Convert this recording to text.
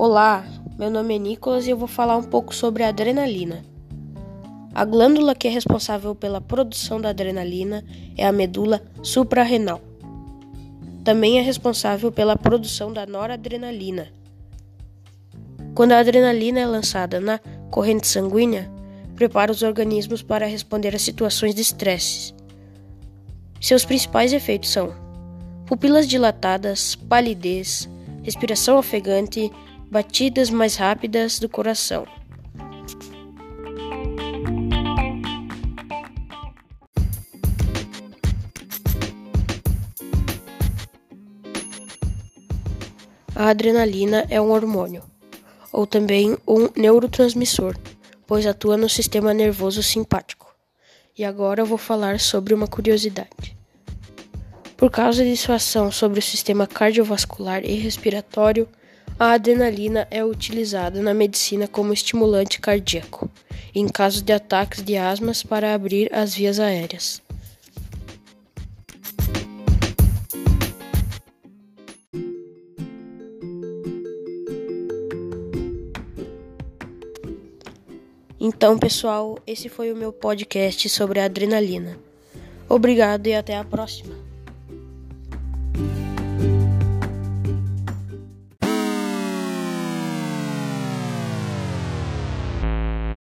Olá, meu nome é Nicolas e eu vou falar um pouco sobre a adrenalina. A glândula que é responsável pela produção da adrenalina é a medula suprarrenal. Também é responsável pela produção da noradrenalina. Quando a adrenalina é lançada na corrente sanguínea, prepara os organismos para responder a situações de estresse. Seus principais efeitos são pupilas dilatadas, palidez, respiração ofegante, batidas mais rápidas do coração. A adrenalina é um hormônio, ou também um neurotransmissor, pois atua no sistema nervoso simpático. E agora eu vou falar sobre uma curiosidade. Por causa de sua ação sobre o sistema cardiovascular e respiratório, a adrenalina é utilizada na medicina como estimulante cardíaco, em caso de ataques de asmas para abrir as vias aéreas. Então, pessoal, esse foi o meu podcast sobre a adrenalina. Obrigado e até a próxima.